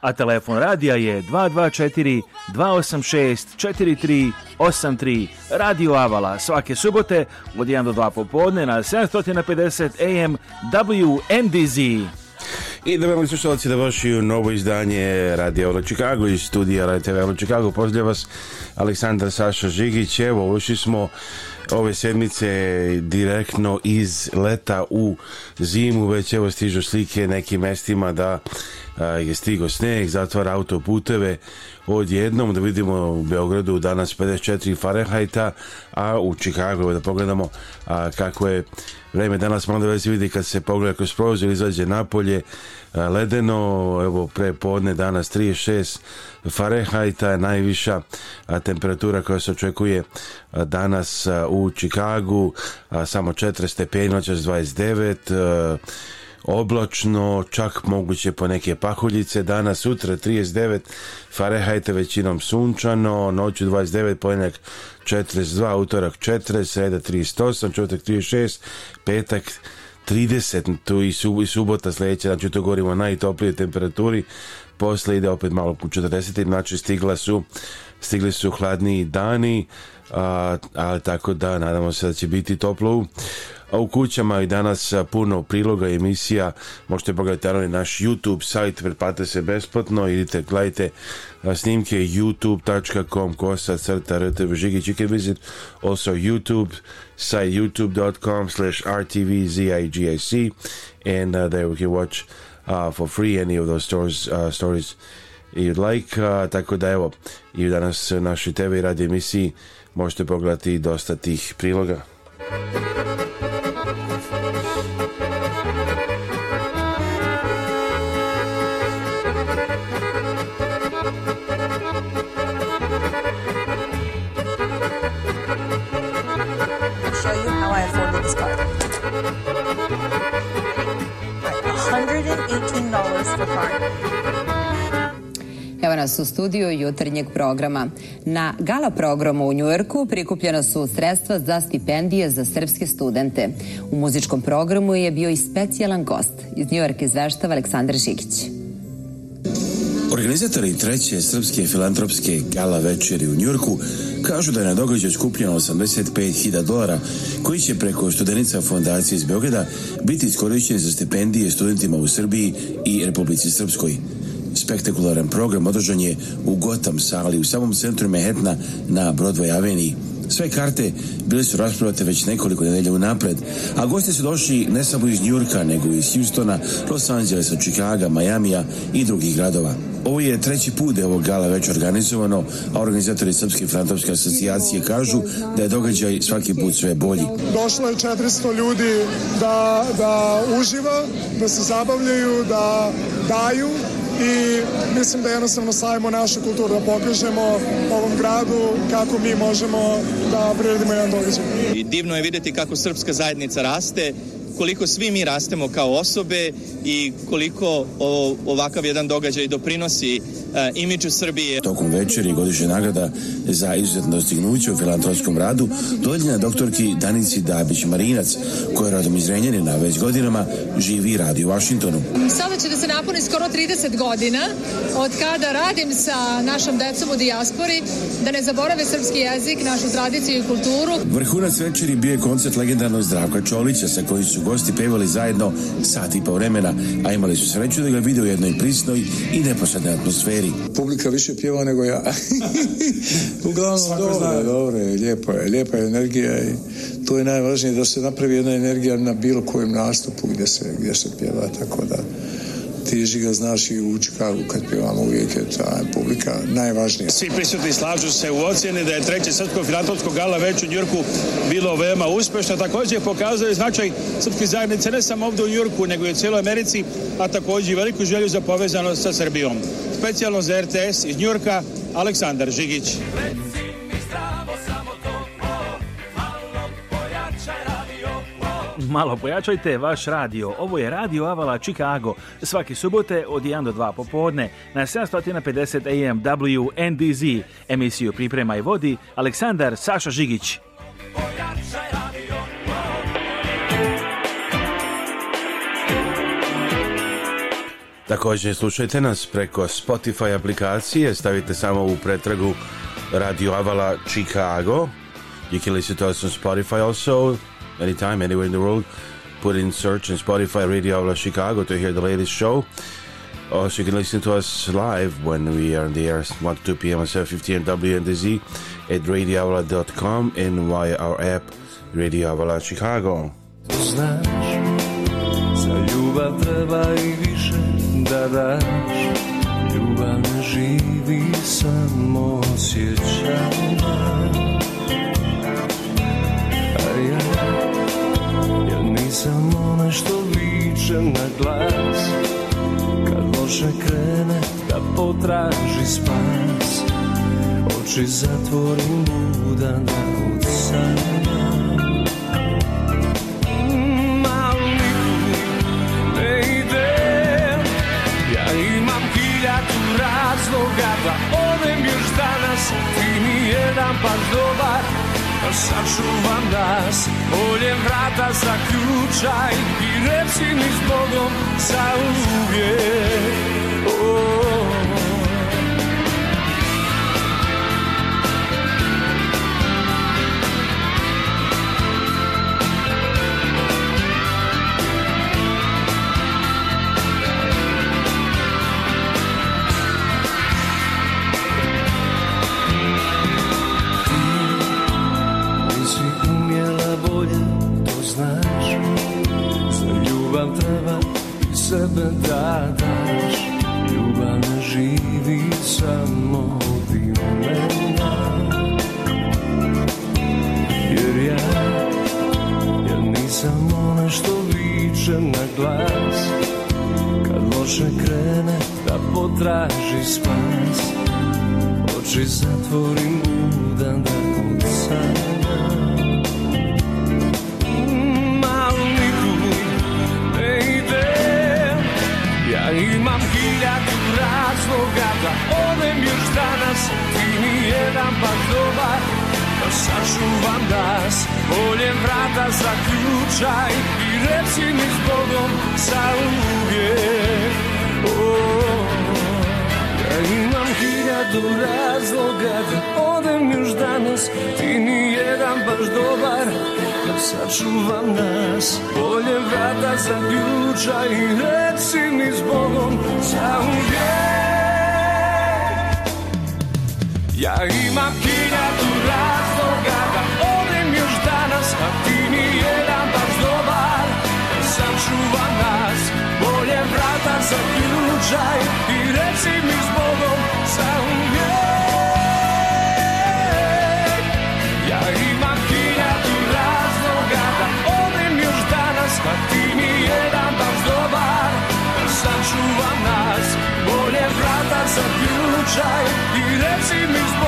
A telefon radija je 224 286 4383 Radio Avala svake subote od 1 do 2 popodne na 750 AM WMDZ. I da vam slušalci da vaši novo izdanje Radio Avala Chicago iz studija Radio Avala Chicago. Pozdrav vas Aleksandar Saša Žigić. Evo, ušli smo ove sedmice direktno iz leta u zimu. Već evo stižu slike nekim mestima da je stigo snijeg, zatvara autoputeve odjednom da vidimo u Beogradu danas 54 Fahrenheita, a u Čikagu da pogledamo kako je vreme danas malo da se vidi kad se pogleda kroz prozor izađe napolje a, ledeno, evo pre podne danas 36 Fahrenheita je najviša temperatura koja se očekuje danas u Chicagu, samo 4 stepenja, 29 29 oblačno, čak moguće po neke pahuljice, danas sutra 39 Farehajte većinom sunčano, noću 29 ponedjeljak 42, utorak 4, sreda 38, četvrtak 36, petak 30, tu i, i subota sljedeća, znači to govorimo o najtoplijoj temperaturi, posle ide opet malo po 40, znači stigla su, stigli su hladniji dani, a, tako da nadamo se da će biti toplo u a u kućama i danas puno priloga i emisija. Možete pogledati na naš YouTube sajt, pretplate se besplatno, idite, gledajte snimke youtube.com kosa crta rtv žigić. You visit also YouTube site youtube.com slash rtvzigic and uh, there we can watch uh, for free any of those stories, uh, stories you'd like. Uh, tako da evo, i danas uh, naši TV radi emisiji možete pogledati dosta tih priloga. Thank you. večeras u studiju jutarnjeg programa. Na gala programu u Njujorku prikupljena su sredstva za stipendije za srpske studente. U muzičkom programu je bio i specijalan gost. Iz Njujorka izveštava Aleksandar Žigić. Organizatori treće srpske filantropske gala večeri u Njurku kažu da je na događaj skupljeno 85.000 dolara koji će preko studenica fondacije iz Beograda biti iskorišćeni za stipendije studentima u Srbiji i Republici Srpskoj spektakularan program održan je u Gotham sali u samom centru Mehetna na Broadway Aveniji. Sve karte bile su rasprodate već nekoliko u unapred, a gosti su došli ne samo iz Njurka, nego iz Houstona, Los Angelesa, Chicaga, Majamija i drugih gradova. Ovo je treći put da je gala već organizovano, a organizatori Srpske frantopske asocijacije kažu da je događaj svaki put sve bolji. Došlo je 400 ljudi da, da uživa, da se zabavljaju, da daju, i mislim da jednostavno stavimo našu kulturu, da pokažemo ovom gradu kako mi možemo da priredimo jedan događaj. I divno je vidjeti kako srpska zajednica raste, koliko svi mi rastemo kao osobe i koliko ovakav jedan događaj doprinosi e, imidžu Srbije. Tokom večeri godišnje nagrada za izuzetno dostignuće u filantropskom radu na doktorki Danici Dabić Marinac, koja je radom iz na već godinama živi i radi u Vašingtonu. Sada će da se napuni skoro 30 godina od kada radim sa našom decom u dijaspori, da ne zaborave srpski jezik, našu tradiciju i kulturu. Vrhunac večeri bio je koncert legendarnog Zdravka Čolića sa kojim su gosti pevali zajedno sat i po vremena, a imali su sreću da ga vide u jednoj prisnoj i neposrednoj atmosferi. Publika više pjeva nego ja. Uglavnom, dobro, dobro je, lijepo je, lijepa je energija i to je najvažnije da se napravi jedna energija na bilo kojem nastupu gdje se, gdje se pjeva, tako da tiži ga znaš i u Čikagu kad pjevamo uvijek je ta publika najvažnija. Svi prisutni slažu se u ocjeni da je treće srpsko filantropsko gala već u Njurku bilo veoma uspešno. Također pokazuje značaj srpske zajednice ne samo ovdje u Njurku nego i u cijeloj Americi, a također i veliku želju za povezanost sa Srbijom. Specijalno za RTS iz Njurka, Aleksandar Žigić. malo pojačajte vaš radio. Ovo je Radio Avala Chicago. Svaki subote od 1 do 2 popodne na 750 AM WNDZ. Emisiju Priprema i vodi Aleksandar Saša Žigić. Također slušajte nas preko Spotify aplikacije, stavite samo u pretragu Radio Avala Chicago. You can to Spotify also. anytime, anywhere in the world. Put in search in Spotify Radio Aula Chicago to hear the latest show. Also, you can listen to us live when we are on the air 1 to 2 p.m. on 750 WNDZ at radioavala.com and via our app Radio Avala Chicago. Samo nešto što na glas Kad loše krene da potraži spas Oči ja budan hiljatu razloga Da odem još danas Ti mi jedan baš dobar Sačuvam nas, bolje vrata zaključaj I reci mi s Bogom za uvijek oh. sunshine, you let see me.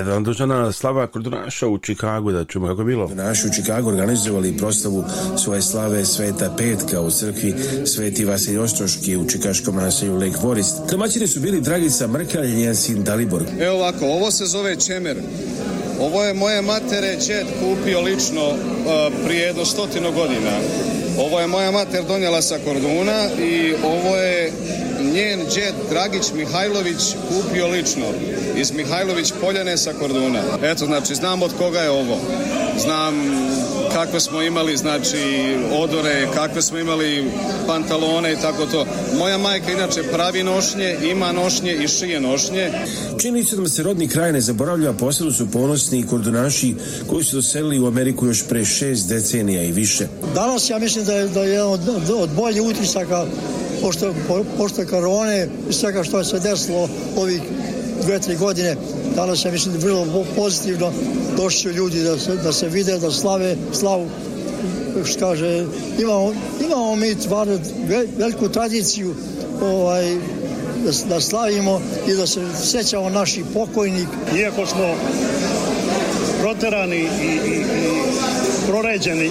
dane, da slava kod naša u Čikagu, da čujemo kako je bilo? Naši u Čikagu organizovali prostavu svoje slave Sveta Petka u crkvi Sveti Vasilj Ostroški u Čikaškom naselju Lake Forest. Domaćini su bili Dragica Mrkalj i njen sin Dalibor. Evo ovako, ovo se zove Čemer. Ovo je moje matere čet kupio lično e, prije jedno stotino godina. Ovo je moja mater donijela sa Korduna i ovo je njen džet Dragić Mihajlović kupio lično iz Mihajlović Poljane sa Korduna. Eto, znači, znam od koga je ovo. Znam kakve smo imali, znači, odore, kakve smo imali pantalone i tako to. Moja majka inače pravi nošnje, ima nošnje i šije nošnje. se da se rodni kraj ne zaboravlja, posebno su ponosni i kordonaši koji su doselili u Ameriku još pre šest decenija i više. Danas ja mislim da je, da je jedan od, od boljih utisaka pošto, po, pošto i svega što je se desilo ovih dve, tri godine. Danas je mislim vrlo pozitivno. Došli ljudi da se, da se vide, da slave slavu. Što kaže, imamo, imamo mi veliku tradiciju ovaj, da, slavimo i da se sjećamo naših pokojnik. Iako smo proterani i, i, proređeni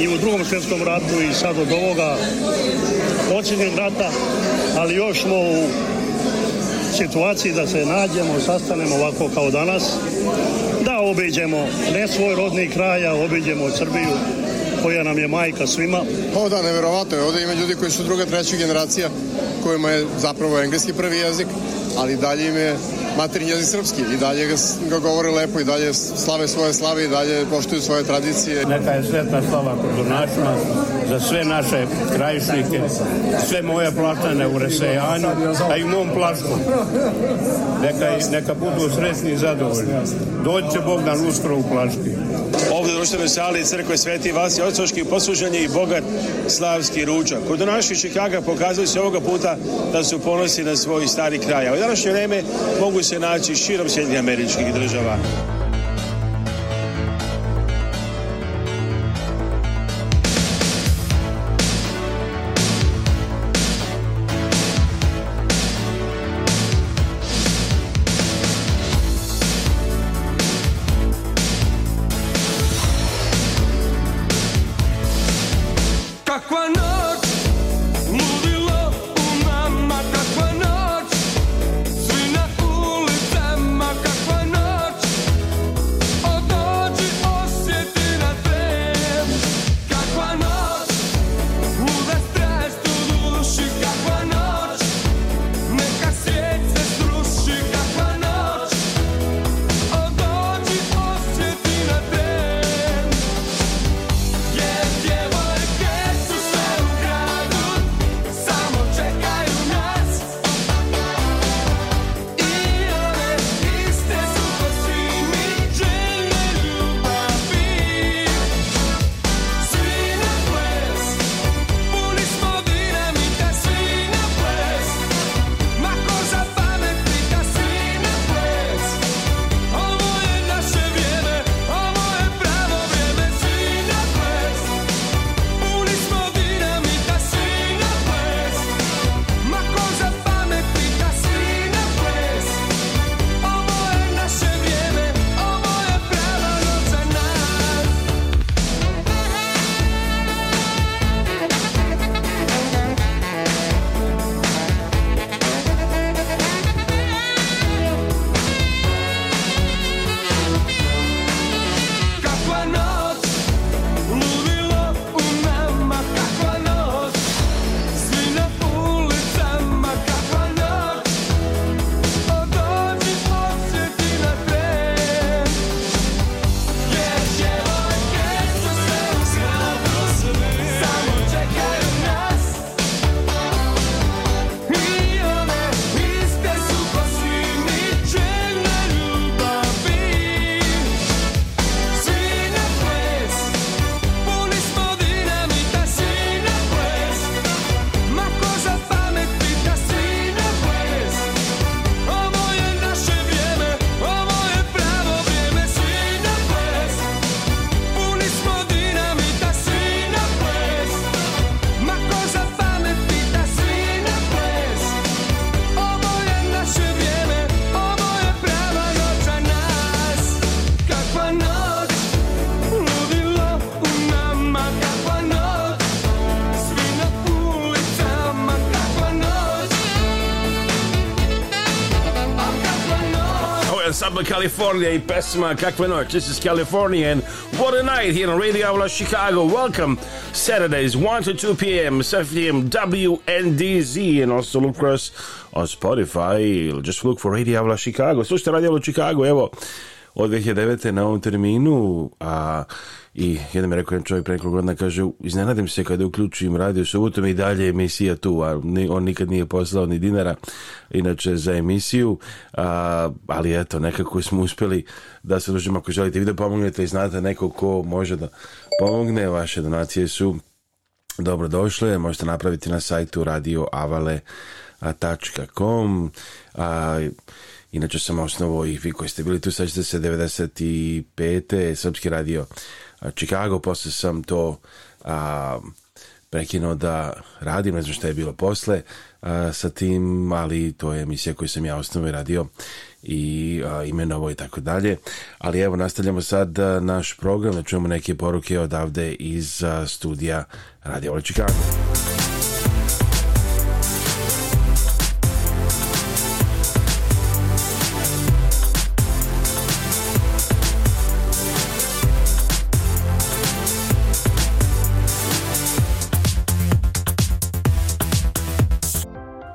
i u drugom svjetskom ratu i sad od ovoga počinjenog rata, ali još smo u situaciji da se nađemo, sastanemo ovako kao danas, da obiđemo ne svoj rodni kraj, a obiđemo Srbiju koja nam je majka svima. O pa da, nevjerovatno je. Ovdje ima ljudi koji su druga, treća generacija, kojima je zapravo engleski prvi jezik, ali dalje im je Matri jezik srpski i dalje ga govore lepo i dalje slave svoje slave i dalje poštuju svoje tradicije. Neka je sretna slava Kodunačima za sve naše krajišnike, sve moje platane u Resejanu, a i u mom plašku. Neka, neka budu sretni i zadovoljni doći će Bog na uskoro u Plaški. Ovdje u društvenoj sali crkve Sveti Vasi Ocoški posuženje i bogat slavski ručak. Kod naših Čikaga pokazali se ovoga puta da su ponosi na svoj stari kraj. A u današnje vrijeme mogu se naći širom Sjedinja američkih država. California. И песма «Каква ночь». This is California and what a night here on Radio Aula Chicago. Welcome Saturdays 1 to 2 p.m. 7 WNDZ and also look for us on Spotify. Just look for Radio Aula Chicago. Slušajte Radio Aula Chicago, evo, od 2009. na ovom terminu. A uh, I jedan mi je rekao, jedan čovjek preko godina, kaže, iznenadim se kada uključujem radio subotom i dalje emisija tu, a on nikad nije poslao ni dinara, inače za emisiju, a, ali eto, nekako smo uspjeli da se družimo ako želite vi da pomognete i znate neko ko može da pomogne, vaše donacije su dobrodošle, možete napraviti na sajtu radioavale.com a, Inače sam osnovo i vi koji ste bili tu, sad se 95. Srpski radio Chicago, posle sam to a, prekinuo da radim, ne znam šta je bilo posle sa tim, ali to je emisija koju sam ja osnovno radio i a, imenovo i tako dalje. Ali evo, nastavljamo sad naš program, da čujemo neke poruke odavde iz studija Radio Chicago.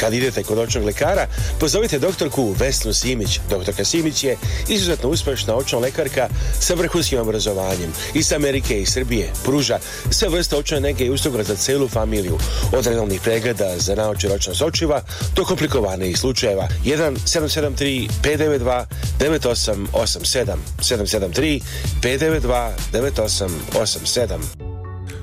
Kad idete kod očnog lekara, pozovite doktorku Vesnu Simić. Doktorka Simić je izuzetno uspješna očna lekarka sa vrhunskim obrazovanjem iz Amerike i Srbije. Pruža sve vrste očne nege i usluga za celu familiju. Od redovnih pregleda za naoče ročnost sočiva do komplikovanih slučajeva. 1 773 592 9887 773 592 9887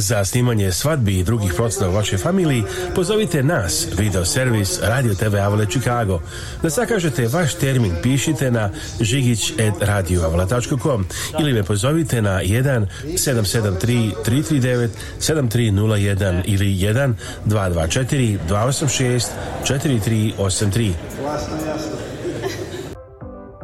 Za snimanje svadbi i drugih procena u vašoj familiji pozovite nas, video servis Radio TV Avala Chicago. Da sakažete vaš termin pišite na žigić.radioavala.com ili me pozovite na 1 773 339 7301 ili 1 224 286 4383.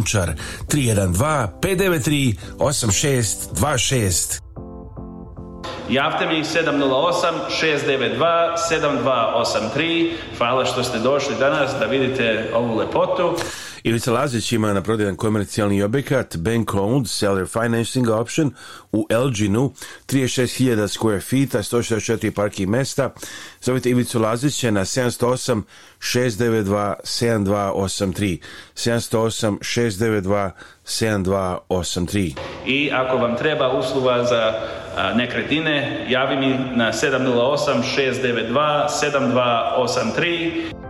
Lončar 312 593 8626. Javte mi 708-692-7283. Hvala što ste došli danas da vidite ovu lepotu. Ivica Lazić ima na prodajan komercijalni objekat Bank Owned Seller Financing Option u Elginu 36.000 square feet 164 parki mesta zovite Ivicu Lazića na 708 692 7283 708 692 7283 I ako vam treba usluva za nekretine javi mi na 708 692 7283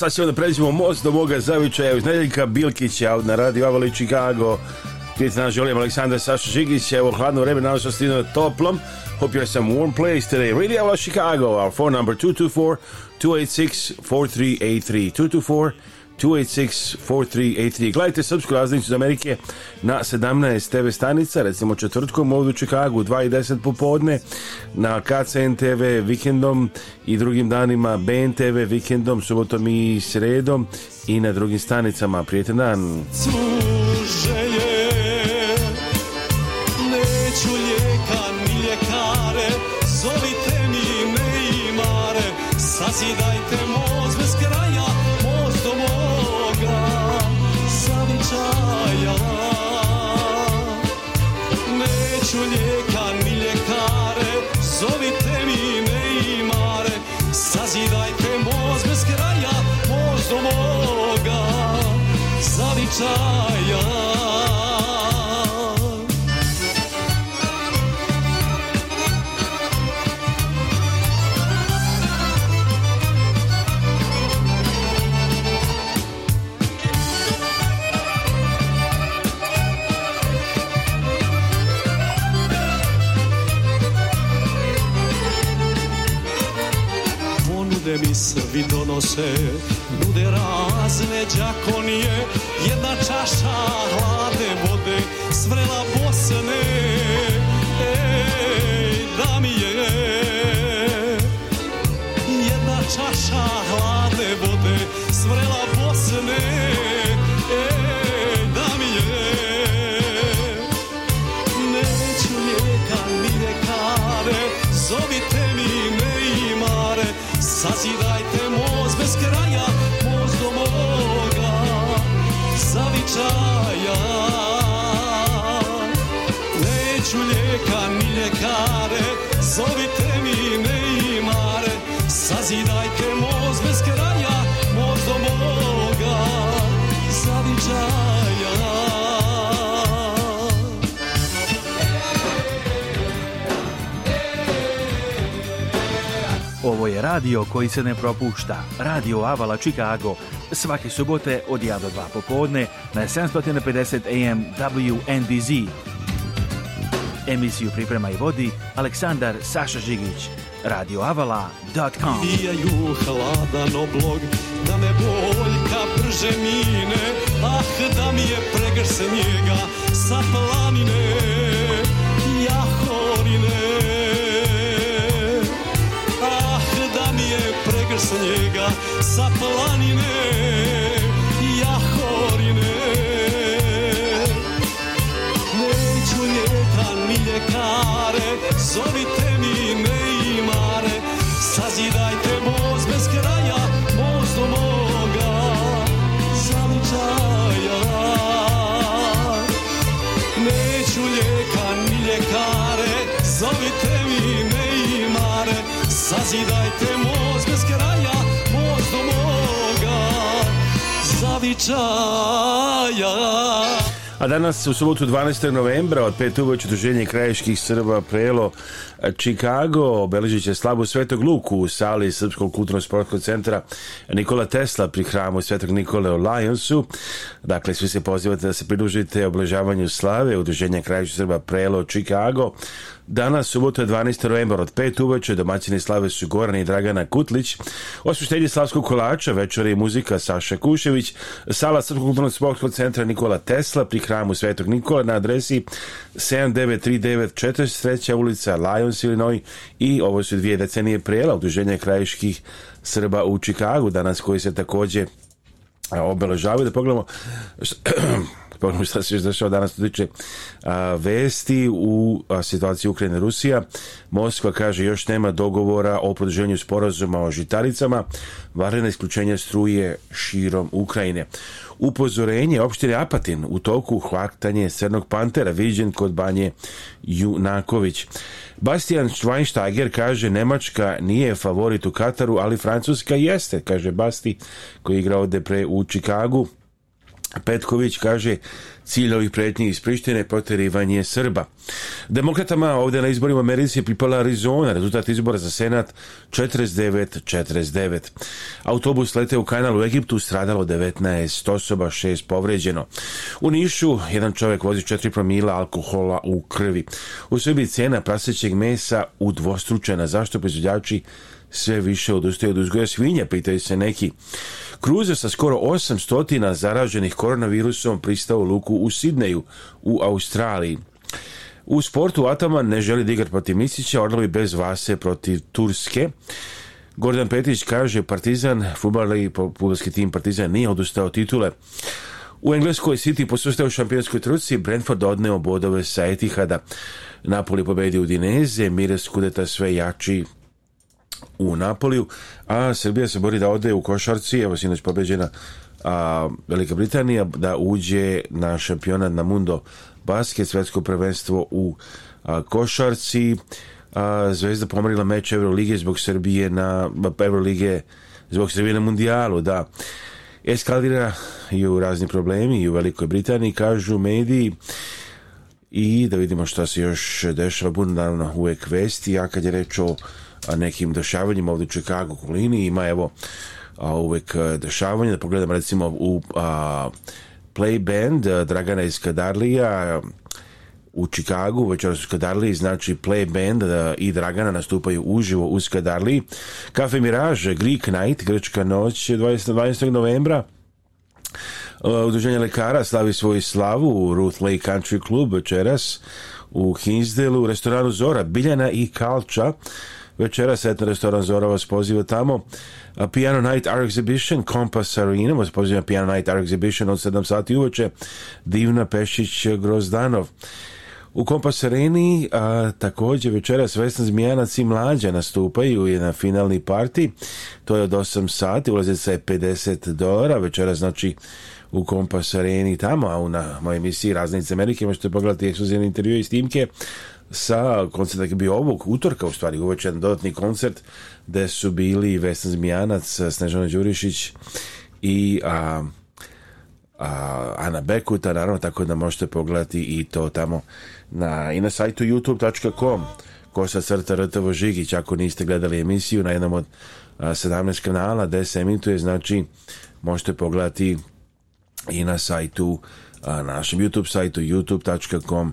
sad se onda pređemo most do moga zavičaja iz Nedeljka Bilkića na Radio Avali Chicago. gdje se nas želim Aleksandar Saša Žigić. Evo, hladno vreme na se stinu toplom. Hope have some warm place today. Radio Avali Chicago, our phone number 224 286 4383 224 286-4383. Gledajte srpsku raznicu iz Amerike na 17 TV stanica, recimo četvrtkom ovdje u Čikagu, 2 i 10 popodne, na KCN TV vikendom i drugim danima BNTV vikendom, subotom i sredom i na drugim stanicama. Prijetan dan! se Nude razne džakonije Jedna čaša hladne vode Svrela radio koji se ne propušta, Radio Avala Chicago, svake subote od 1 do 2 popodne na 750 AM WNDZ. Emisiju priprema i vodi Aleksandar Saša Žigić, radioavala.com. ju hladan oblog, da me boljka prže mine, ah da mi je pregrse njega sa planine. snijega sa planine Jahorine Neću ljeta ljekare zovite mi imare Sazidajte voz bez kraja, voz do moga zavučaja Neću ljeka ljekare zovite mi imare Sazidajte moz 的张扬。A danas u subotu 12. novembra od pet uveče Udruženje krajiških Srba prelo Chicago e, obeležit će slavu Svetog Luku u sali Srpskog kulturno-sportskog centra Nikola Tesla pri hramu Svetog Nikole u Lionsu. Dakle, svi se pozivate da se pridružite obeležavanju slave udruženja krajiških Srba prelo Chicago. Danas, subota 12. novembar od 5 uveče, domaćini slave su Goran i Dragana Kutlić, osvještenje Slavskog kolača, večera i muzika Saša Kušević, sala Srpskog kulturno-sportskog centra Nikola Tesla pri hramu Svetog Nikola na adresi 79394 sreća ulica Lions, Illinois i ovo su dvije decenije prijela Uduženja krajiških Srba u Čikagu danas koji se također e, obeležavaju da pogledamo kao ono što se danas vesti u a, situaciji Ukrajine Rusija. Moskva kaže još nema dogovora o produženju sporazuma o žitaricama, varena isključenja struje širom Ukrajine. Upozorenje opštine Apatin u toku hvaktanje crnog pantera viđen kod banje Junaković. Bastian Schweinsteiger kaže Nemačka nije favorit u Kataru, ali Francuska jeste, kaže Basti koji je igrao pre u Čikagu Petković kaže cilj ovih pretnji iz Prištine potjerivanje Srba. Demokratama ovdje na izborima Americi je pripala Arizona, rezultat izbora za Senat 49-49. Autobus lete u kanal u Egiptu, stradalo 19 osoba, 6 povređeno. U Nišu jedan čovjek vozi 4 promila alkohola u krvi. U Srbiji cijena prasećeg mesa udvostručena, zašto proizvođači sve više odustaje od uzgoja svinja, pitaju se neki. Kruzer sa skoro 800 zaraženih koronavirusom pristao luku u Sidneju u Australiji. U sportu Ataman ne želi digat protiv Misića, Orlovi bez Vase protiv Turske. Gordon Petić kaže Partizan, i popularski tim Partizan nije odustao titule. U Engleskoj City posustao u šampionskoj truci, Brentford odneo bodove sa Etihada. Napoli pobedi u Dineze, mires Skudeta sve jači u Napoliju, a Srbija se bori da ode u košarci, evo sinoć pobeđena a, Velika Britanija, da uđe na šampionat na Mundo basket, svetsko prvenstvo u košarci, a, Zvezda pomerila meč Evrolige zbog Srbije na Evrolige zbog Srbije na mundialu da u razni problemi i u Velikoj Britaniji, kažu mediji i da vidimo šta se još dešava, budu naravno uvek vesti, a kad je reč o nekim dešavanjima ovdje u Čikagu kolini ima evo a, uvek e, dešavanje da pogledam recimo u Play Band e, Dragana iz Kadarlija u Čikagu večeras u Skadarli znači Play Band e, i Dragana nastupaju uživo u Skadarli. Cafe Mirage, Greek Night, Grčka noć 20. 20. novembra. Udruženje lekara slavi svoju slavu u Ruth Lake Country Club večeras u Hinsdale u restoranu Zora, Biljana i Kalča Večera etno restoran Zora vas poziva tamo. A Piano Night Art Exhibition, Kompas Arena vas poziva Piano Night Art Exhibition od 7 sati uveče. Divna Pešić Grozdanov. U Kompas Areni a, također večeras Vesna Zmijanac i Mlađa nastupaju je na finalni parti. To je od 8 sati, ulazi je 50 dolara. Večera znači u Kompas Areni tamo, a u na mojoj emisiji Raznice Amerike možete pogledati ekskluzivne intervjue i snimke sa koncert dakle, bio ovog utorka u stvari jedan dodatni koncert da su bili Vesna Zmijanac, Snežana Đurišić i a, a, Ana Bekuta naravno tako da možete pogledati i to tamo na, i na sajtu youtube.com kosa crta R.T. žigić ako niste gledali emisiju na jednom od a, 17 kanala gde se emituje znači možete pogledati i na sajtu našem YouTube sajtu youtube.com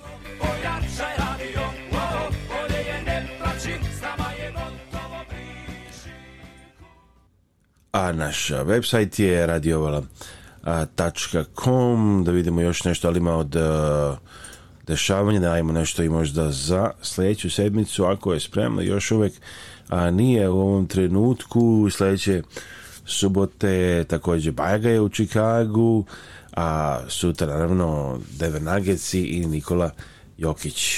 a naš website je radiovala.com da vidimo još nešto, ali ima od e, dešavanja, imamo nešto i možda za sljedeću sedmicu, ako je spremno, još uvijek a nije u ovom trenutku, sljedeće subote također Bajaga je u Čikagu, a sutra naravno Deve i Nikola Jokić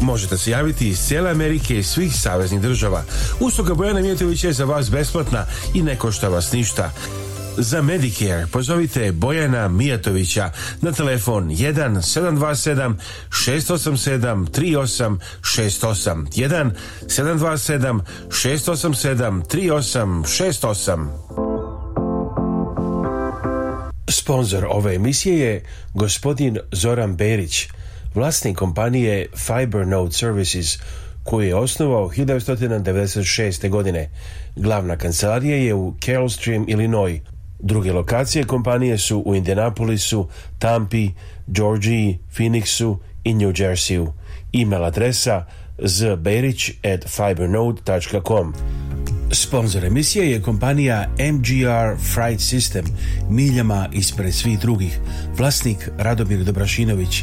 Možete se javiti iz cijele Amerike i svih saveznih država. Usluga Bojana Mijatovića je za vas besplatna i ne košta vas ništa. Za Medicare pozovite Bojana Mijatovića na telefon 1 727 687 3868 1 727 687 3868 Sponzor ove emisije je gospodin Zoran Berić – vlasnik kompanije Fibernode Services koju je osnovao 1996. godine. Glavna kancelarija je u Carolstream, Illinois. Druge lokacije kompanije su u Indianapolisu, Tampi, Georgiji, Phoenixu i New Jerseyu. E-mail adresa zberić at fibernode.com. Sponzor emisije je kompanija MGR Fright System, miljama ispred svih drugih, vlasnik Radomir Dobrašinović,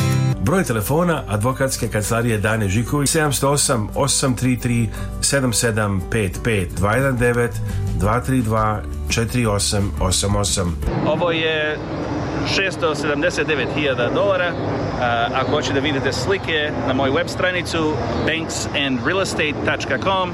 Broj telefona advokatske kancelarije Dane Žiković 708 833 7755 219 232 4888. Ovo je 679.000 dolara. Ako hoćete da vidite slike na moju web stranicu banksandrealestate.com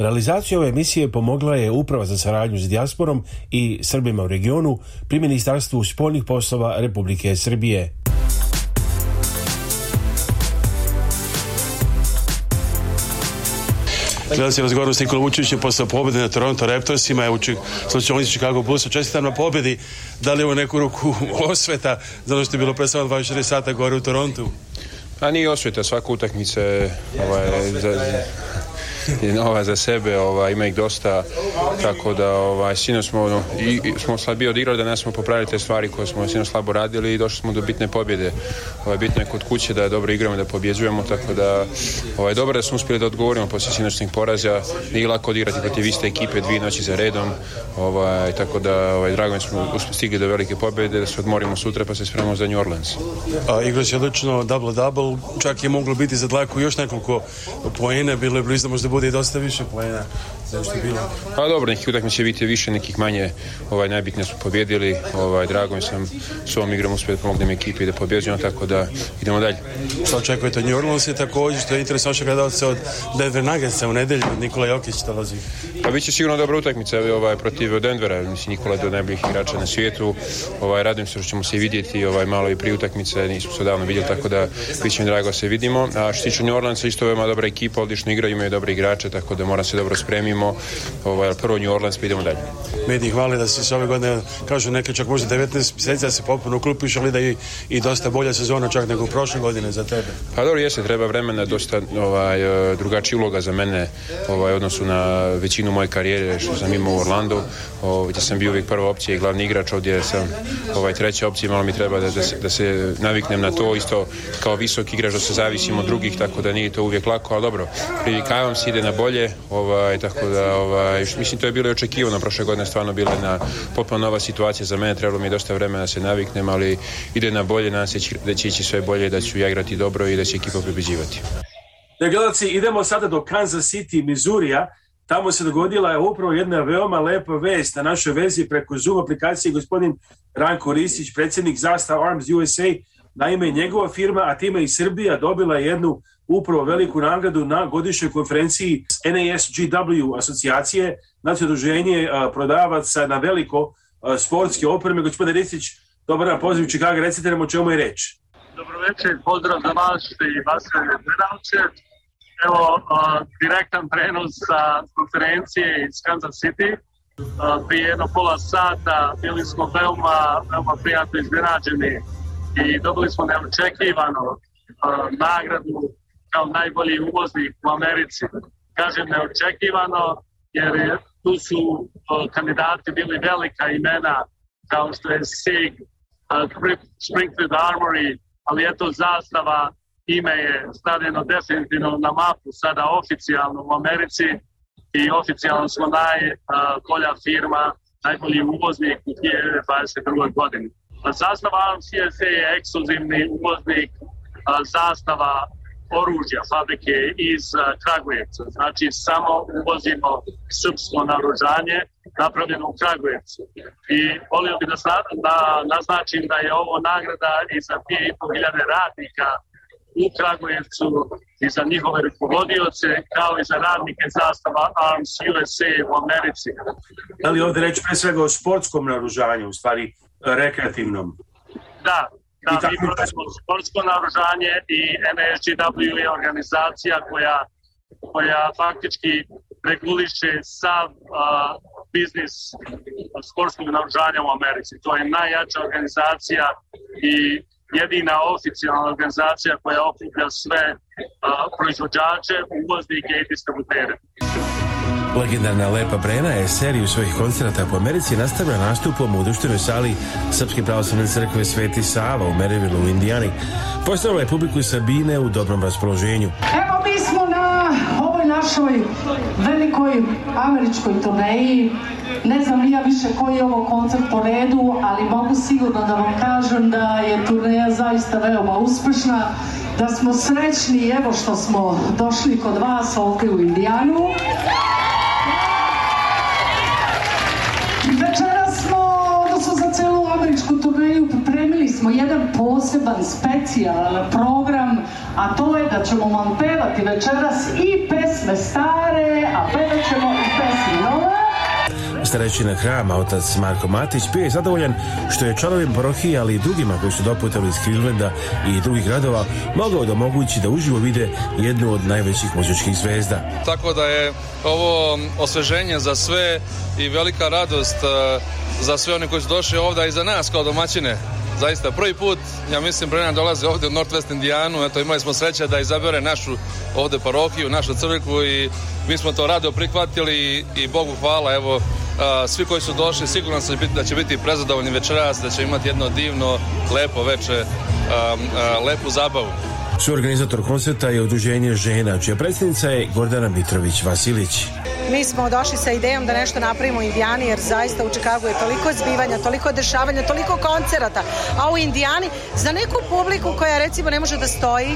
Realizaciju ove emisije pomogla je Uprava za saradnju s dijasporom i Srbima u regionu pri Ministarstvu spoljnih poslova Republike Srbije. Gledao se razgovaru s Nikolom Učevićem posle pobjede na Toronto Raptorsima, je učin slučajnici Chicago Bullsa. Čestitam na pobjedi. Da li je u neku ruku osveta za ono što je bilo pre samo 24 sata gore u Torontu? A pa nije osveta, svaka utakmica je... Ovaj, za, za sebe, ova ima ih dosta, tako da ovaj, sino smo, no, i, smo slabije odigrali, danas smo popravili te stvari koje smo sino slabo radili i došli smo do bitne pobjede. Ovaj, bitno je kod kuće da dobro igramo, da pobjeđujemo, tako da ovaj, dobro da smo uspjeli da odgovorimo poslije sinočnih poraza, nije lako odigrati protiv iste ekipe dvije noći za redom, ovaj, tako da ovaj, drago mi smo stigli do velike pobjede, da se odmorimo sutra pa se spremamo za New Orleans. A, igrač je double-double, čak je moglo biti za dlaku još nekoliko poena, bilo je blizu možda bude dosta više plena. Pa dobro, nekih utakmica biti više, nekih manje. Ovaj, najbitnije su pobjedili. Ovaj, drago mi sam s ovom igrom uspio da pomognem ekipi da pobjeđujemo, tako da idemo dalje. Što očekujete od New Orleans je također što je interes se od Denver Nuggetsa u nedelju, od Nikola Jokić dolazi? Pa bit će sigurno dobra utakmica ovaj, protiv Denvera. Mislim, Nikola je do najboljih igrača na svijetu. Ovaj, radim se što ćemo se vidjeti ovaj, malo i prije utakmice. Nismo se odavno vidjeli, tako da bit će mi drago se vidimo. A što se tiče New Orleansa, isto je dobra ekipa, odlično igra, imaju dobre igrače, tako da mora se dobro spremimo ovaj, prvo New Orleans pa idemo dalje. Mediji hvali da se ove godine, kažu neke čak možda 19 mjeseci da se popuno uklupiš, ali da i, i dosta bolja sezona čak nego prošle godine za tebe. Pa dobro, jeste, treba vremena, dosta ovaj, e, drugačija uloga za mene ovaj, odnosu na većinu moje karijere što sam imao u Orlandu, ovaj, da sam bio uvijek prva opcija i glavni igrač, ovdje sam ovaj, treća opcija, malo mi treba da, da, se, da se naviknem na to, isto kao visok igrač da se zavisim od drugih, tako da nije to uvijek lako, ali dobro, privikavam se, ide na bolje, ovaj, tako da, ovaj, mislim, to je bilo i očekivano. Prošle godine stvarno bila jedna potpuno nova situacija za mene, trebalo mi je dosta vremena da se naviknem, ali ide na bolje, nas da će ići sve bolje, da ću ja igrati dobro i da će ekipa pobeđivati. E, gledalci, idemo sada do Kansas City, Mizurija. Tamo se dogodila je upravo jedna veoma lepa vest na našoj vezi preko Zoom aplikacije gospodin Ranko Risić, predsjednik Zasta Arms USA. Naime, njegova firma, a time i Srbija, dobila jednu upravo veliku nagradu na godišnjoj konferenciji NASGW asocijacije, znači odruženje prodavaca na veliko sportske opreme. Gospodine Ristić, dobar dan, poziv Čikaga, recite nam o čemu je reč. večer, pozdrav za vas i vas gledalce. Evo, direktan prenos sa konferencije iz Kansas City. prije jedno pola sata bili smo veoma, veoma prijatno iznenađeni i dobili smo neočekivano nagradu kao najbolji uvoznik u Americi. Kažem neočekivano, jer tu su kandidati bili velika imena, kao što je SIG, Springfield Armory, ali eto zastava ime je stavljeno definitivno na mapu sada oficijalno u Americi i oficijalno smo najbolja firma, najbolji uvoznik u 2022. godini. Zastava AMCSA je ekskluzivni uvoznik zastava oružja fabrike iz Kragujevca. Znači samo uvozimo srpsko naoružanje napravljeno u Kragujevcu. I volio bi da, da naznačim da je ovo nagrada i za 2500 radnika u Kragujevcu i za njihove rukovodioce, kao i za radnike zastava Arms USA u Americi. Da li ovdje reći pre svega o sportskom naružanju, u stvari rekreativnom? Da, da, i sportsko naoružanje i NSGW je organizacija koja, faktički reguliše sav biznis sportskog naoružanja u Americi. To je najjača organizacija i jedina oficijalna organizacija koja okuplja sve proizvođače, uvoznike i distributere. Legendarna Lepa Brena je seriju svojih koncerata po Americi nastavila nastupom u društvenoj sali Srpske pravoslavne crkve Sveti Sava u Maryvillu u Indijani. Postavila je publiku Sabine u dobrom raspoloženju. Evo mi smo na ovoj našoj velikoj američkoj turneji. Ne znam ja više koji je ovo koncert po redu, ali mogu sigurno da vam kažem da je turneja zaista veoma uspešna. Da smo srećni, evo što smo došli kod vas ovdje u Indijanu. smo jedan poseban, specijalan program, a to je da ćemo vam pevati večeras i pesme stare, a pevat ćemo i pesme nove. Starećina hrama, otac Marko Matić, bio je zadovoljan što je članovim parohije, ali i drugima koji su doputali iz Clevelanda i drugih gradova, mogao da omogući da uživo vide jednu od najvećih muzičkih zvezda. Tako da je ovo osveženje za sve i velika radost eh, za sve one koji su došli ovdje i za nas kao domaćine zaista prvi put, ja mislim, pre dolazi dolaze ovdje u Northwest Indijanu, eto imali smo sreće da izabere našu ovdje parohiju, našu crkvu i mi smo to rado prihvatili i, Bogu hvala, evo, svi koji su došli, sigurno sam da će biti prezadovoljni večeras, da će imati jedno divno, lepo veče, lepu zabavu organizator koncerta je Udruženje žena, čija predsjednica je Gordana Mitrović Vasilić. Mi smo došli sa idejom da nešto napravimo u Indijani, jer zaista u Čikagu je toliko zbivanja, toliko dešavanja, toliko koncerata, a u Indijani za neku publiku koja recimo ne može da stoji,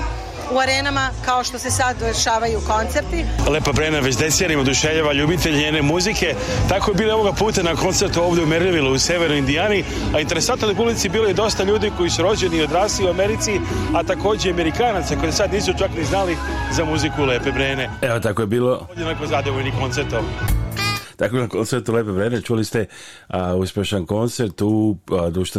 u arenama kao što se sad dešavaju koncerti. Lepa Brena već decenijama oduševljava ljubitelj njene muzike. Tako je bilo ovoga puta na koncertu ovdje u Merrillville u Severnoj Indijani. A interesantno da ulici bilo je dosta ljudi koji su rođeni i odrasli u Americi, a također Amerikanaca koji sad nisu čak ni znali za muziku Lepe Brene. Evo tako je bilo. Odjednako zadovoljni koncertom. Tako na koncertu Lepe Brene čuli ste a, uspješan koncert u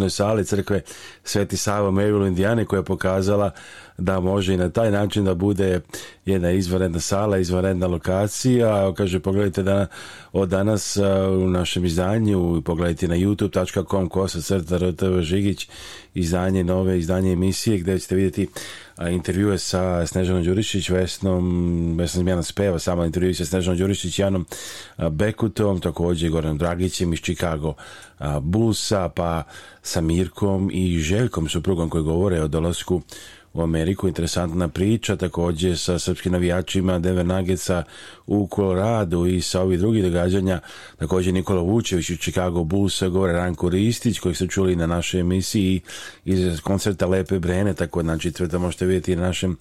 a, sali crkve Sveti Sava Maryville Indijane koja je pokazala da može i na taj način da bude jedna izvanredna sala, izvanredna lokacija. Kaže, pogledajte da od danas u našem izdanju, pogledajte na youtube.com kosa crta rtv Žigić, izdanje nove, izdanje emisije gdje ćete vidjeti intervjue sa Snežanom Đurišić, Vesnom, Vesna Zmijana Speva, sama intervju sa Snežanom Đurišić, Janom Bekutom, također Goranom Dragićem iz Chicago Busa, pa sa Mirkom i Željkom, suprugom koji govore o Dolosku u Ameriku. Interesantna priča također sa srpskim navijačima Denver Nuggetsa u Koloradu i sa ovih drugih događanja. Također Nikola Vučević u Chicago Bullsa govore Ranko Ristić koji ste čuli na našoj emisiji iz koncerta Lepe Brene, tako znači četvrta možete vidjeti na našem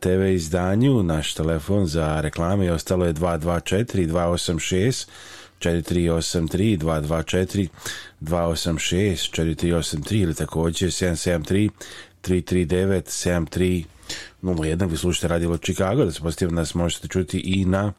TV izdanju. Naš telefon za reklame i ostalo je 224 286 4383 224 286 4383 ili također 773 339 7301. Vi slušate Radio od Chicago, da se pozitivno nas možete čuti i na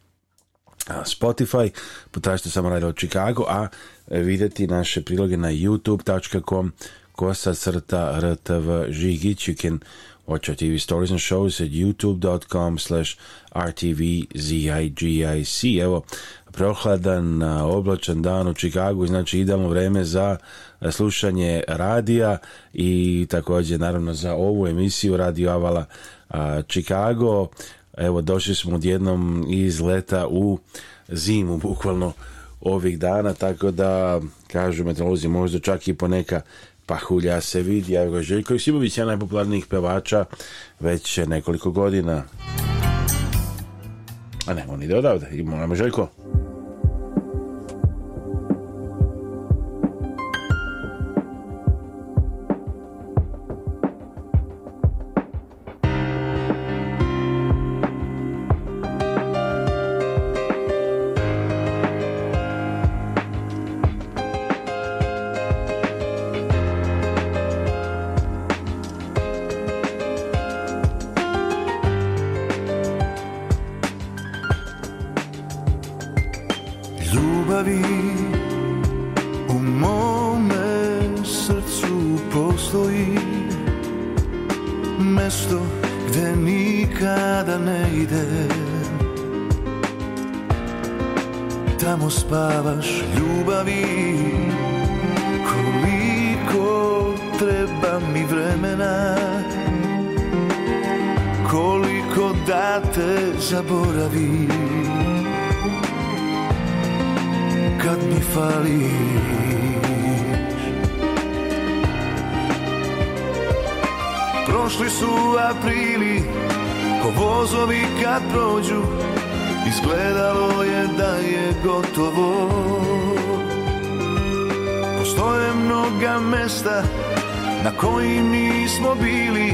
Spotify, potražite samo Radio od Chicago, a e, vidjeti naše priloge na youtube.com kosa crta rtv žigić. You can watch our TV stories and shows at youtube.com slash rtvzigic. Evo, prohladan, oblačan dan u Čikagu znači idealno vreme za E, slušanje radija i također naravno za ovu emisiju Radio Avala e, Chicago. Evo došli smo odjednom iz leta u zimu bukvalno ovih dana, tako da kažu meteorolozi možda čak i poneka pahulja se vidi. Evo Željko Joksimović je najpopularnijih pevača već nekoliko godina. A ne, on ide odavde. Imamo Željko. vozovi kad prođu Izgledalo je da je gotovo Postoje mnoga mesta na koji nismo bili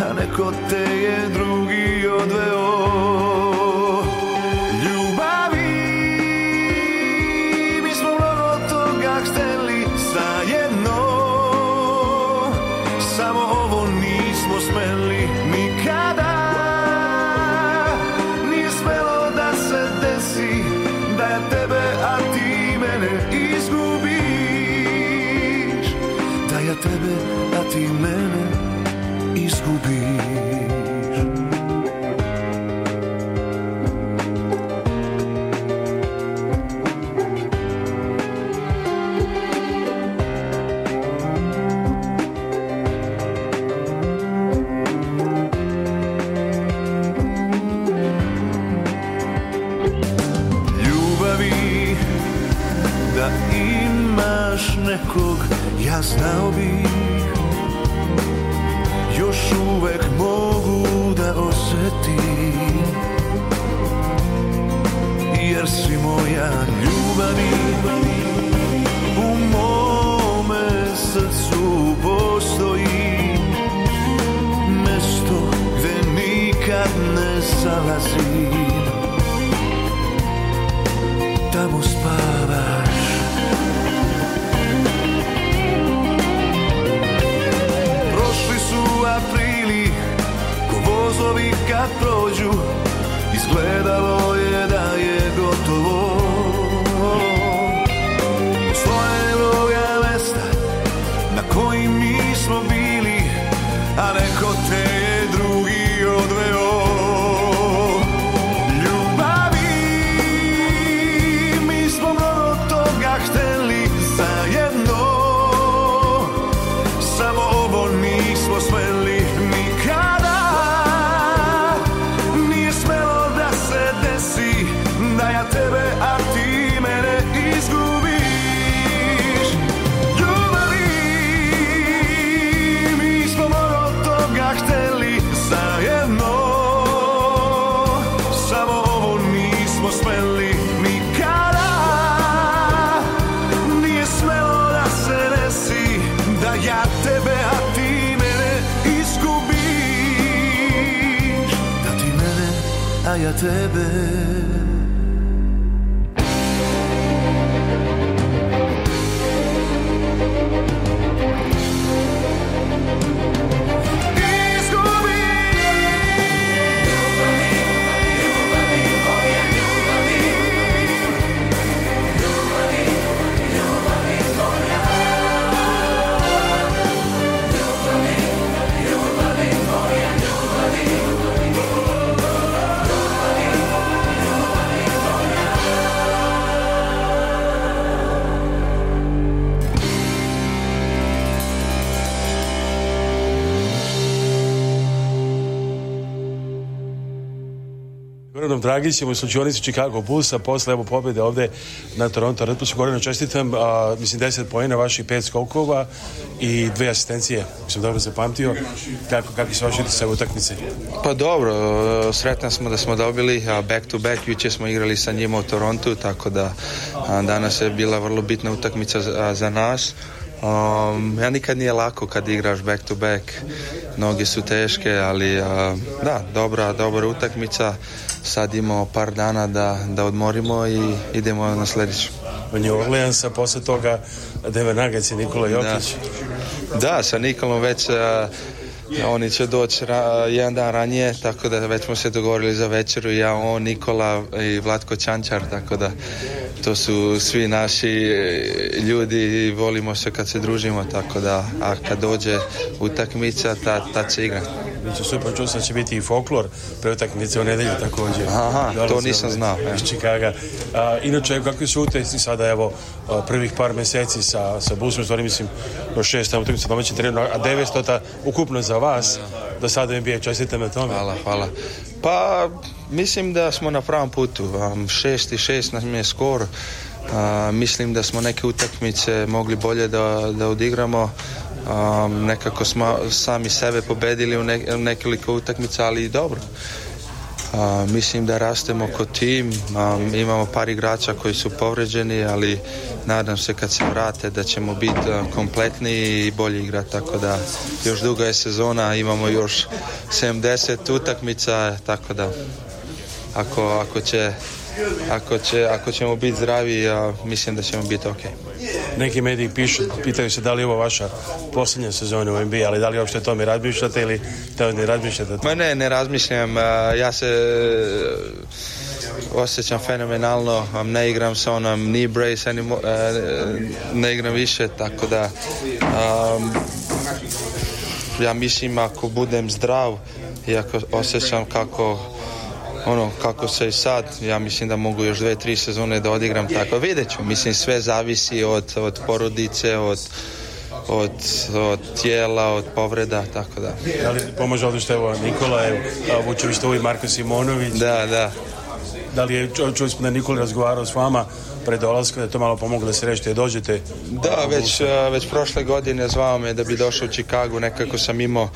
A neko te je drugi odveo You. u slučionici Chicago Bullsa posle evo pobjede ovdje na Toronto Red Bullsu. Gorino čestitam, mislim 10 pojena vaših pet skokova i dve asistencije, sam dobro zapamtio. Kako, kako se vaši sve utakmice? Pa dobro, e, sretna smo da smo dobili back to back, juče smo igrali sa njima u Torontu, tako da danas je bila vrlo bitna utakmica za, nas. Um, ja nikad nije lako kad igraš back to back, noge su teške, ali da, dobra, dobra utakmica sad imamo par dana da, da odmorimo i idemo na sljedeću. New Orleans, a poslije toga Deve Nagac i Nikola Jokić. Da. sa Nikolom već oni će doći jedan dan ranije, tako da već smo se dogovorili za večeru, ja, on, Nikola i Vlatko Čančar, tako da to su svi naši e, ljudi i volimo se kad se družimo, tako da a kad dođe utakmica, ta, ta će igrati. Biće super, čuo sam će biti i folklor utakmice u nedjelju također. Aha, to nisam znao. Iz Čikaga. inače, kakvi su utjeci sada, evo, prvih par mjeseci sa, sa busom, stvari mislim, do tamo utakmica domaćem terenu, a 900 ukupno za vas, do sada bije čestitam na tome. Hvala, hvala. Pa, mislim da smo na pravom putu. Um, šest i šest nam je skor. mislim da smo neke utakmice mogli bolje da, da odigramo um, nekako smo sami sebe pobedili u nekoliko utakmica, ali i dobro. mislim da rastemo ko tim, imamo par igrača koji su povređeni, ali nadam se kad se vrate da ćemo biti kompletni i bolji igra, tako da još duga je sezona, imamo još 70 utakmica, tako da ako, ako će ako, će, ako ćemo biti zdravi, ja mislim da ćemo biti ok. Neki mediji pišu, pitaju se da li je ovo vaša posljednja sezona u NBA, ali da li uopšte mi razmišljate ili to ne razmišljate? Ma ne, ne razmišljam. Ja se e, osjećam fenomenalno, ne igram sa onom knee brace, e, ne igram više, tako da ja mislim ako budem zdrav i ako osjećam kako ono kako se sad, ja mislim da mogu još dve, tri sezone da odigram tako, vidjet ću, mislim sve zavisi od, od porodice, od od, od tijela, od povreda, tako da. Da li pomaže što evo Nikola, Vučević, to i Marko Simonović? Da, da. Da li je, čuli smo da Nikola razgovarao s vama, pred dolaskom, da to malo pomoglo da se rešite, dođete? Da, već, eh, već prošle godine zvao me da bi došao u Chicago, nekako sam imao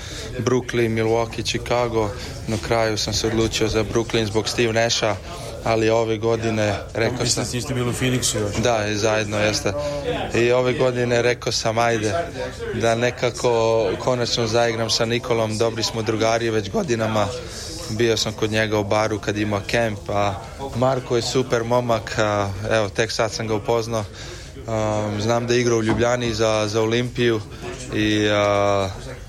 Brooklyn, Milwaukee, Chicago, na kraju sam se odlučio za Brooklyn zbog Steve Nasha, ali ove godine rekao sam... Mislim, ste bili u Phoenixu još. Da, i zajedno, jeste. I ove godine rekao sam, ajde, da nekako konačno zaigram sa Nikolom, dobri smo drugari već godinama, bio sam kod njega u baru kad ima kemp, a Marko je super momak, evo tek sad sam ga upoznao. znam da igra u Ljubljani za, za Olimpiju i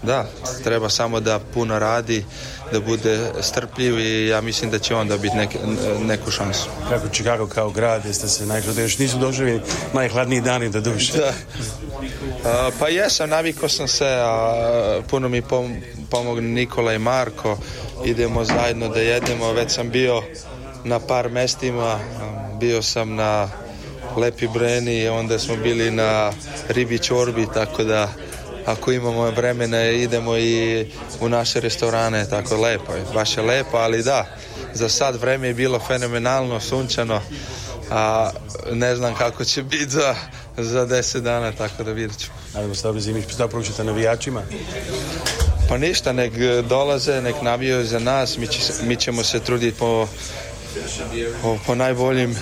da, treba samo da puno radi da bude strpljiv i ja mislim da će onda biti nek, neku šansu. Kako Chicago kao grad, jeste se najhladniji, još nisu doživjeli najhladniji dani da duše. Da. A, pa jesam, navikao sam se, a, puno mi pom pomogli Nikola i Marko, idemo zajedno da jedemo, već sam bio na par mestima, bio sam na Lepi Breni, onda smo bili na Ribić Orbi, tako da ako imamo vremena idemo i u naše restorane, tako lepo, baš je lepo, ali da, za sad vreme je bilo fenomenalno, sunčano, a ne znam kako će biti za, za deset dana, tako da vidjet ćemo. Nadamo se da šta navijačima? Pa ništa, nek dolaze, nek navijaju za nas, mi, ćemo se truditi po po, najboljim,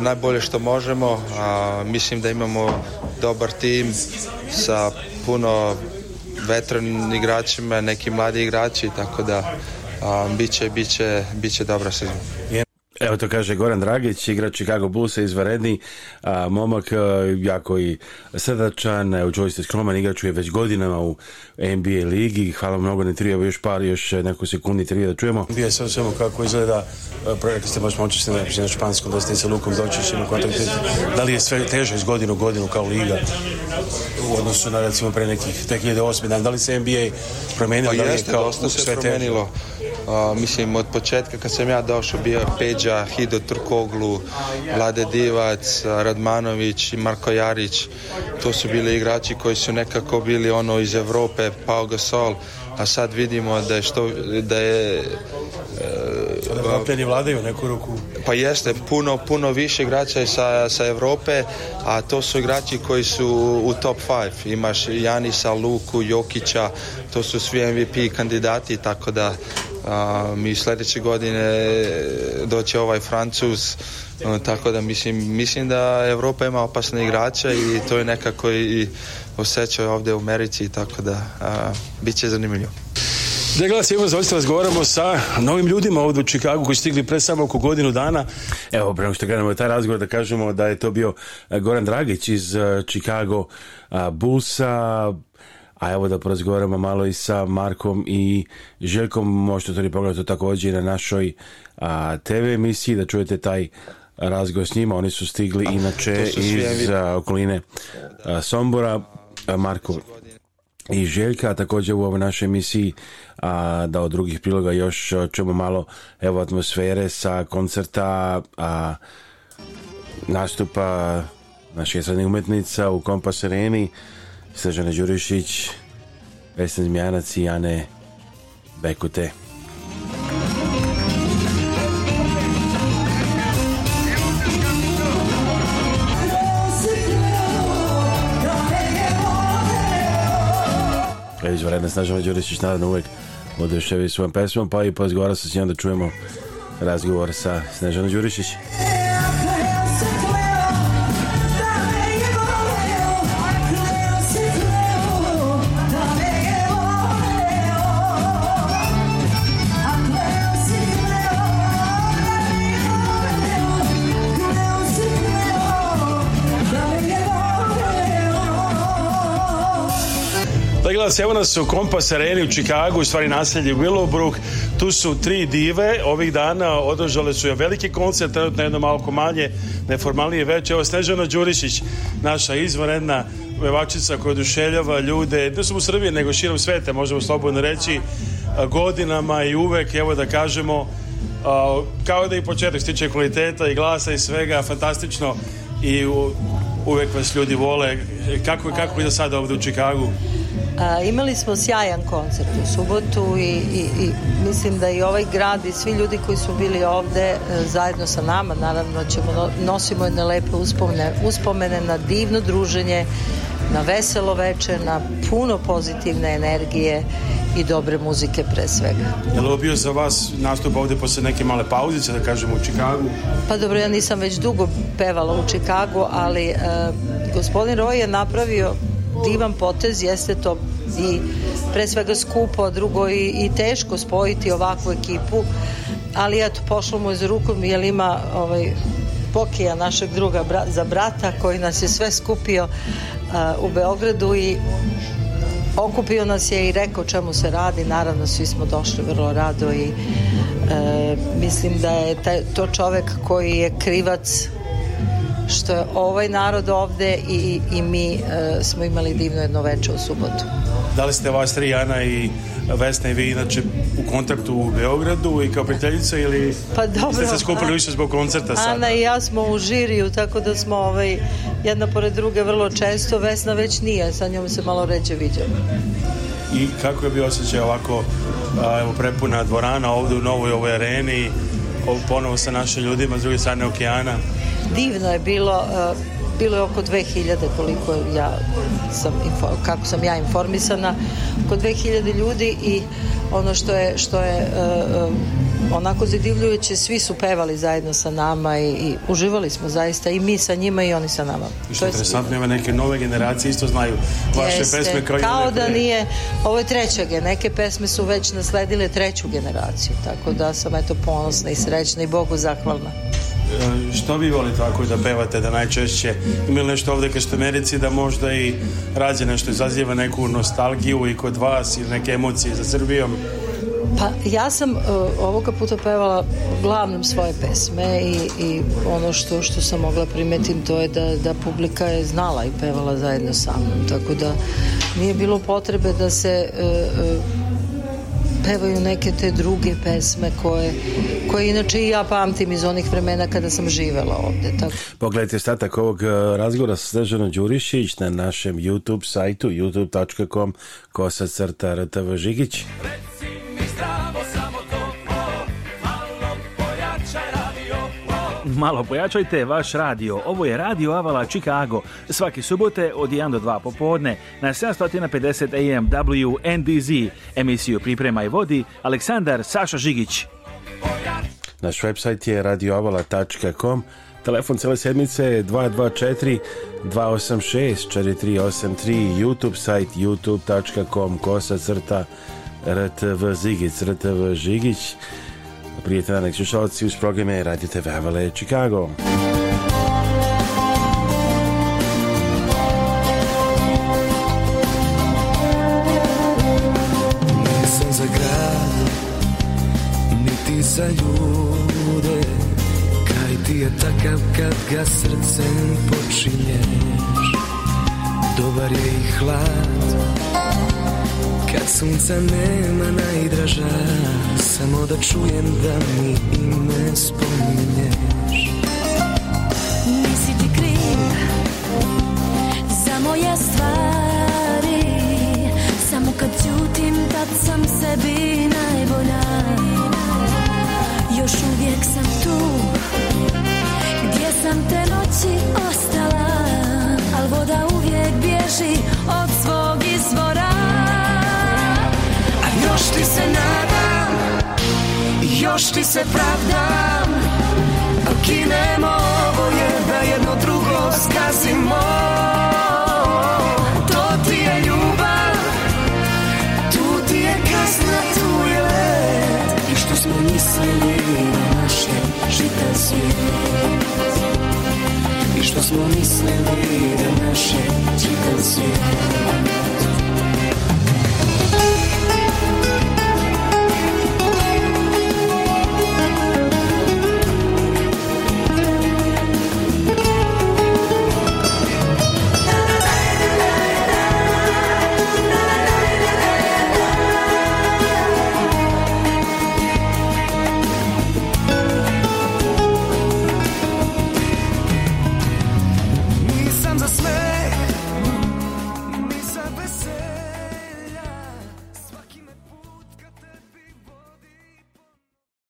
najbolje što možemo. a mislim da imamo dobar tim sa puno veteran igračima, neki mladi igrači, tako da um, bit će, dobra sezona. Evo to kaže Goran Dragić, igrač Chicago je izvaredni a, momak, jako i srdačan, evo Joyce Skroman igrač je već godinama u NBA ligi, hvala mnogo ne evo još par, još neku sekundi tri da čujemo. Bio sam svemu kako izgleda, e, projekte ste baš moći na na španskom, da ste sa Lukom kontakt, da li je sve teže iz godinu godinu kao liga u odnosu na recimo pre nekih tek 2008. da li se NBA promenilo? Pa da je kao, dosta se mislim, od početka kad sam ja došao bio Peđa, Hido Turkoglu, Vlade Divac, Radmanović i Marko Jarić. To su bili igrači koji su nekako bili ono iz Europe, Pau Gasol, a sad vidimo da je što, da je vlade vladaju neku ruku. Pa jeste, puno, puno više igrača sa, sa Europe, a to su igrači koji su u top 5. Imaš Janisa, Luku, Jokića, to su svi MVP kandidati, tako da a mi sljedeće godine e, doće ovaj Francus, e, tako da mislim, mislim da Europa ima opasne igrače i to je nekako i osjećao ovdje u Americi, tako da a, bit će zanimljivo. Da glas imamo zaista razgovaramo sa novim ljudima ovdje u Čikagu koji su stigli pre samo oko godinu dana. Evo, prema što gledamo taj razgovor da kažemo da je to bio e, Goran Dragić iz Chicago Busa, a evo da porazgovaramo malo i sa Markom i Željkom, možete to i pogledati također na našoj a, TV emisiji, da čujete taj razgovor s njima, oni su stigli ah, a, inače su iz okoline a, Sombora, Marko i Željka, a također u ovoj našoj emisiji a, da od drugih priloga još čujemo malo evo atmosfere sa koncerta a, nastupa naših srednjih umetnica u Kompas Srđana Đurišić, Vesna Zmijanac i Jane Bekute. Izvaredna snažava Đurišić naravno uvek odrešavi svojom pesmom pa i pozgovara se s njom da čujemo razgovor sa Snežanom Đurišić. Da dakle, evo nas u Kompas Areni u Čikagu, u stvari naselje Willowbrook. Tu su tri dive. Ovih dana održale su je veliki koncert, trenutno jedno malo manje, neformalnije već. Evo, Snežana Đurišić, naša izvanredna pevačica koja oduševljava ljude, ne samo u Srbiji, nego širom svete, možemo slobodno reći, godinama i uvek, evo da kažemo, kao da i početak stiče kvaliteta i glasa i svega, fantastično i uvek vas ljudi vole. Kako je, kako je da sada ovdje u Čikagu? imali smo sjajan koncert u subotu i, i, i, mislim da i ovaj grad i svi ljudi koji su bili ovde e, zajedno sa nama naravno ćemo nosimo jedne lepe uspomene, uspomene na divno druženje na veselo veče, na puno pozitivne energije i dobre muzike pre svega. Je li bio za vas nastup ovde posle neke male pauzice, da kažemo, u Čikagu? Pa dobro, ja nisam već dugo pevala u Čikagu, ali e, gospodin Roy je napravio divan potez, jeste to i pre svega skupo, drugo i, teško spojiti ovakvu ekipu, ali eto, pošlo mu je za rukom jer ima ovaj, Pokija, našeg druga za brata, koji nas je sve skupio uh, u Beogradu i okupio nas je i rekao čemu se radi. Naravno, svi smo došli vrlo rado i uh, mislim da je taj, to čovek koji je krivac što je ovaj narod ovde i, i mi e, smo imali divno jedno veče u subotu. Da li ste vas tri, Ana i Vesna i vi inače u kontaktu u Beogradu i kao prijateljica ili pa dobro, ste se skupili više zbog koncerta sada? Ana i ja smo u žiriju, tako da smo ovaj, jedna pored druge vrlo često. Vesna već nije, sa njom se malo ređe viđamo. I kako je bio osjećaj ovako evo, prepuna dvorana ovdje u novoj ovoj areni, ponovo sa našim ljudima s druge strane okeana? divno je bilo, e, bilo je oko 2000 koliko ja sam, kako sam ja informisana, oko 2000 ljudi i ono što je, što je e, e, onako zadivljujuće, svi su pevali zajedno sa nama i, i, uživali smo zaista i mi sa njima i oni sa nama. I što je interesantno, ima neke nove generacije isto znaju vaše pesme kao, kao da nije, ovo je treća neke pesme su već nasledile treću generaciju, tako da sam eto ponosna i srećna i Bogu zahvalna što vi volite tako da pevate, da najčešće ima nešto ovdje kao što Americi, da možda i rađe nešto, izaziva neku nostalgiju i kod vas ili neke emocije za Srbijom? Pa ja sam e, ovoga puta pevala uglavnom svoje pesme i, i ono što, što sam mogla primetim to je da, da publika je znala i pevala zajedno sa mnom, tako da nije bilo potrebe da se e, e, pevaju neke te druge pesme koje, koje inače i ja pamtim iz onih vremena kada sam živela ovdje. Tako. Pogledajte statak ovog e, razgovora sa Sležano Đurišić na našem YouTube sajtu youtube.com kosacrta crta Rtv Žigić. Reci malo pojačajte vaš radio. Ovo je Radio Avala Chicago. Svaki subote od 1 do 2 popodne na 750 AM WNDZ. Emisiju priprema i vodi Aleksandar Saša Žigić. Naš website je radioavala.com Telefon cele sedmice je 224 286 4383 YouTube site youtube.com kosa crta rtv zigic Prijatelj danak slušalci uz programe Radio TV Havale Chicago. Nisam za grad, niti za ljude, Kaj ti je takav kad ga srcem počinješ. Dobar je i hlad, sunce ma najdraža Samo da čujem da mi ime spominješ još ti se pravda, Al kinemo ovo je da jedno drugo skazimo To ti je ljubav Tu ti je kasna, tu je let I što smo mislili na naše žita svijet I što smo mislili na naše žitan svijet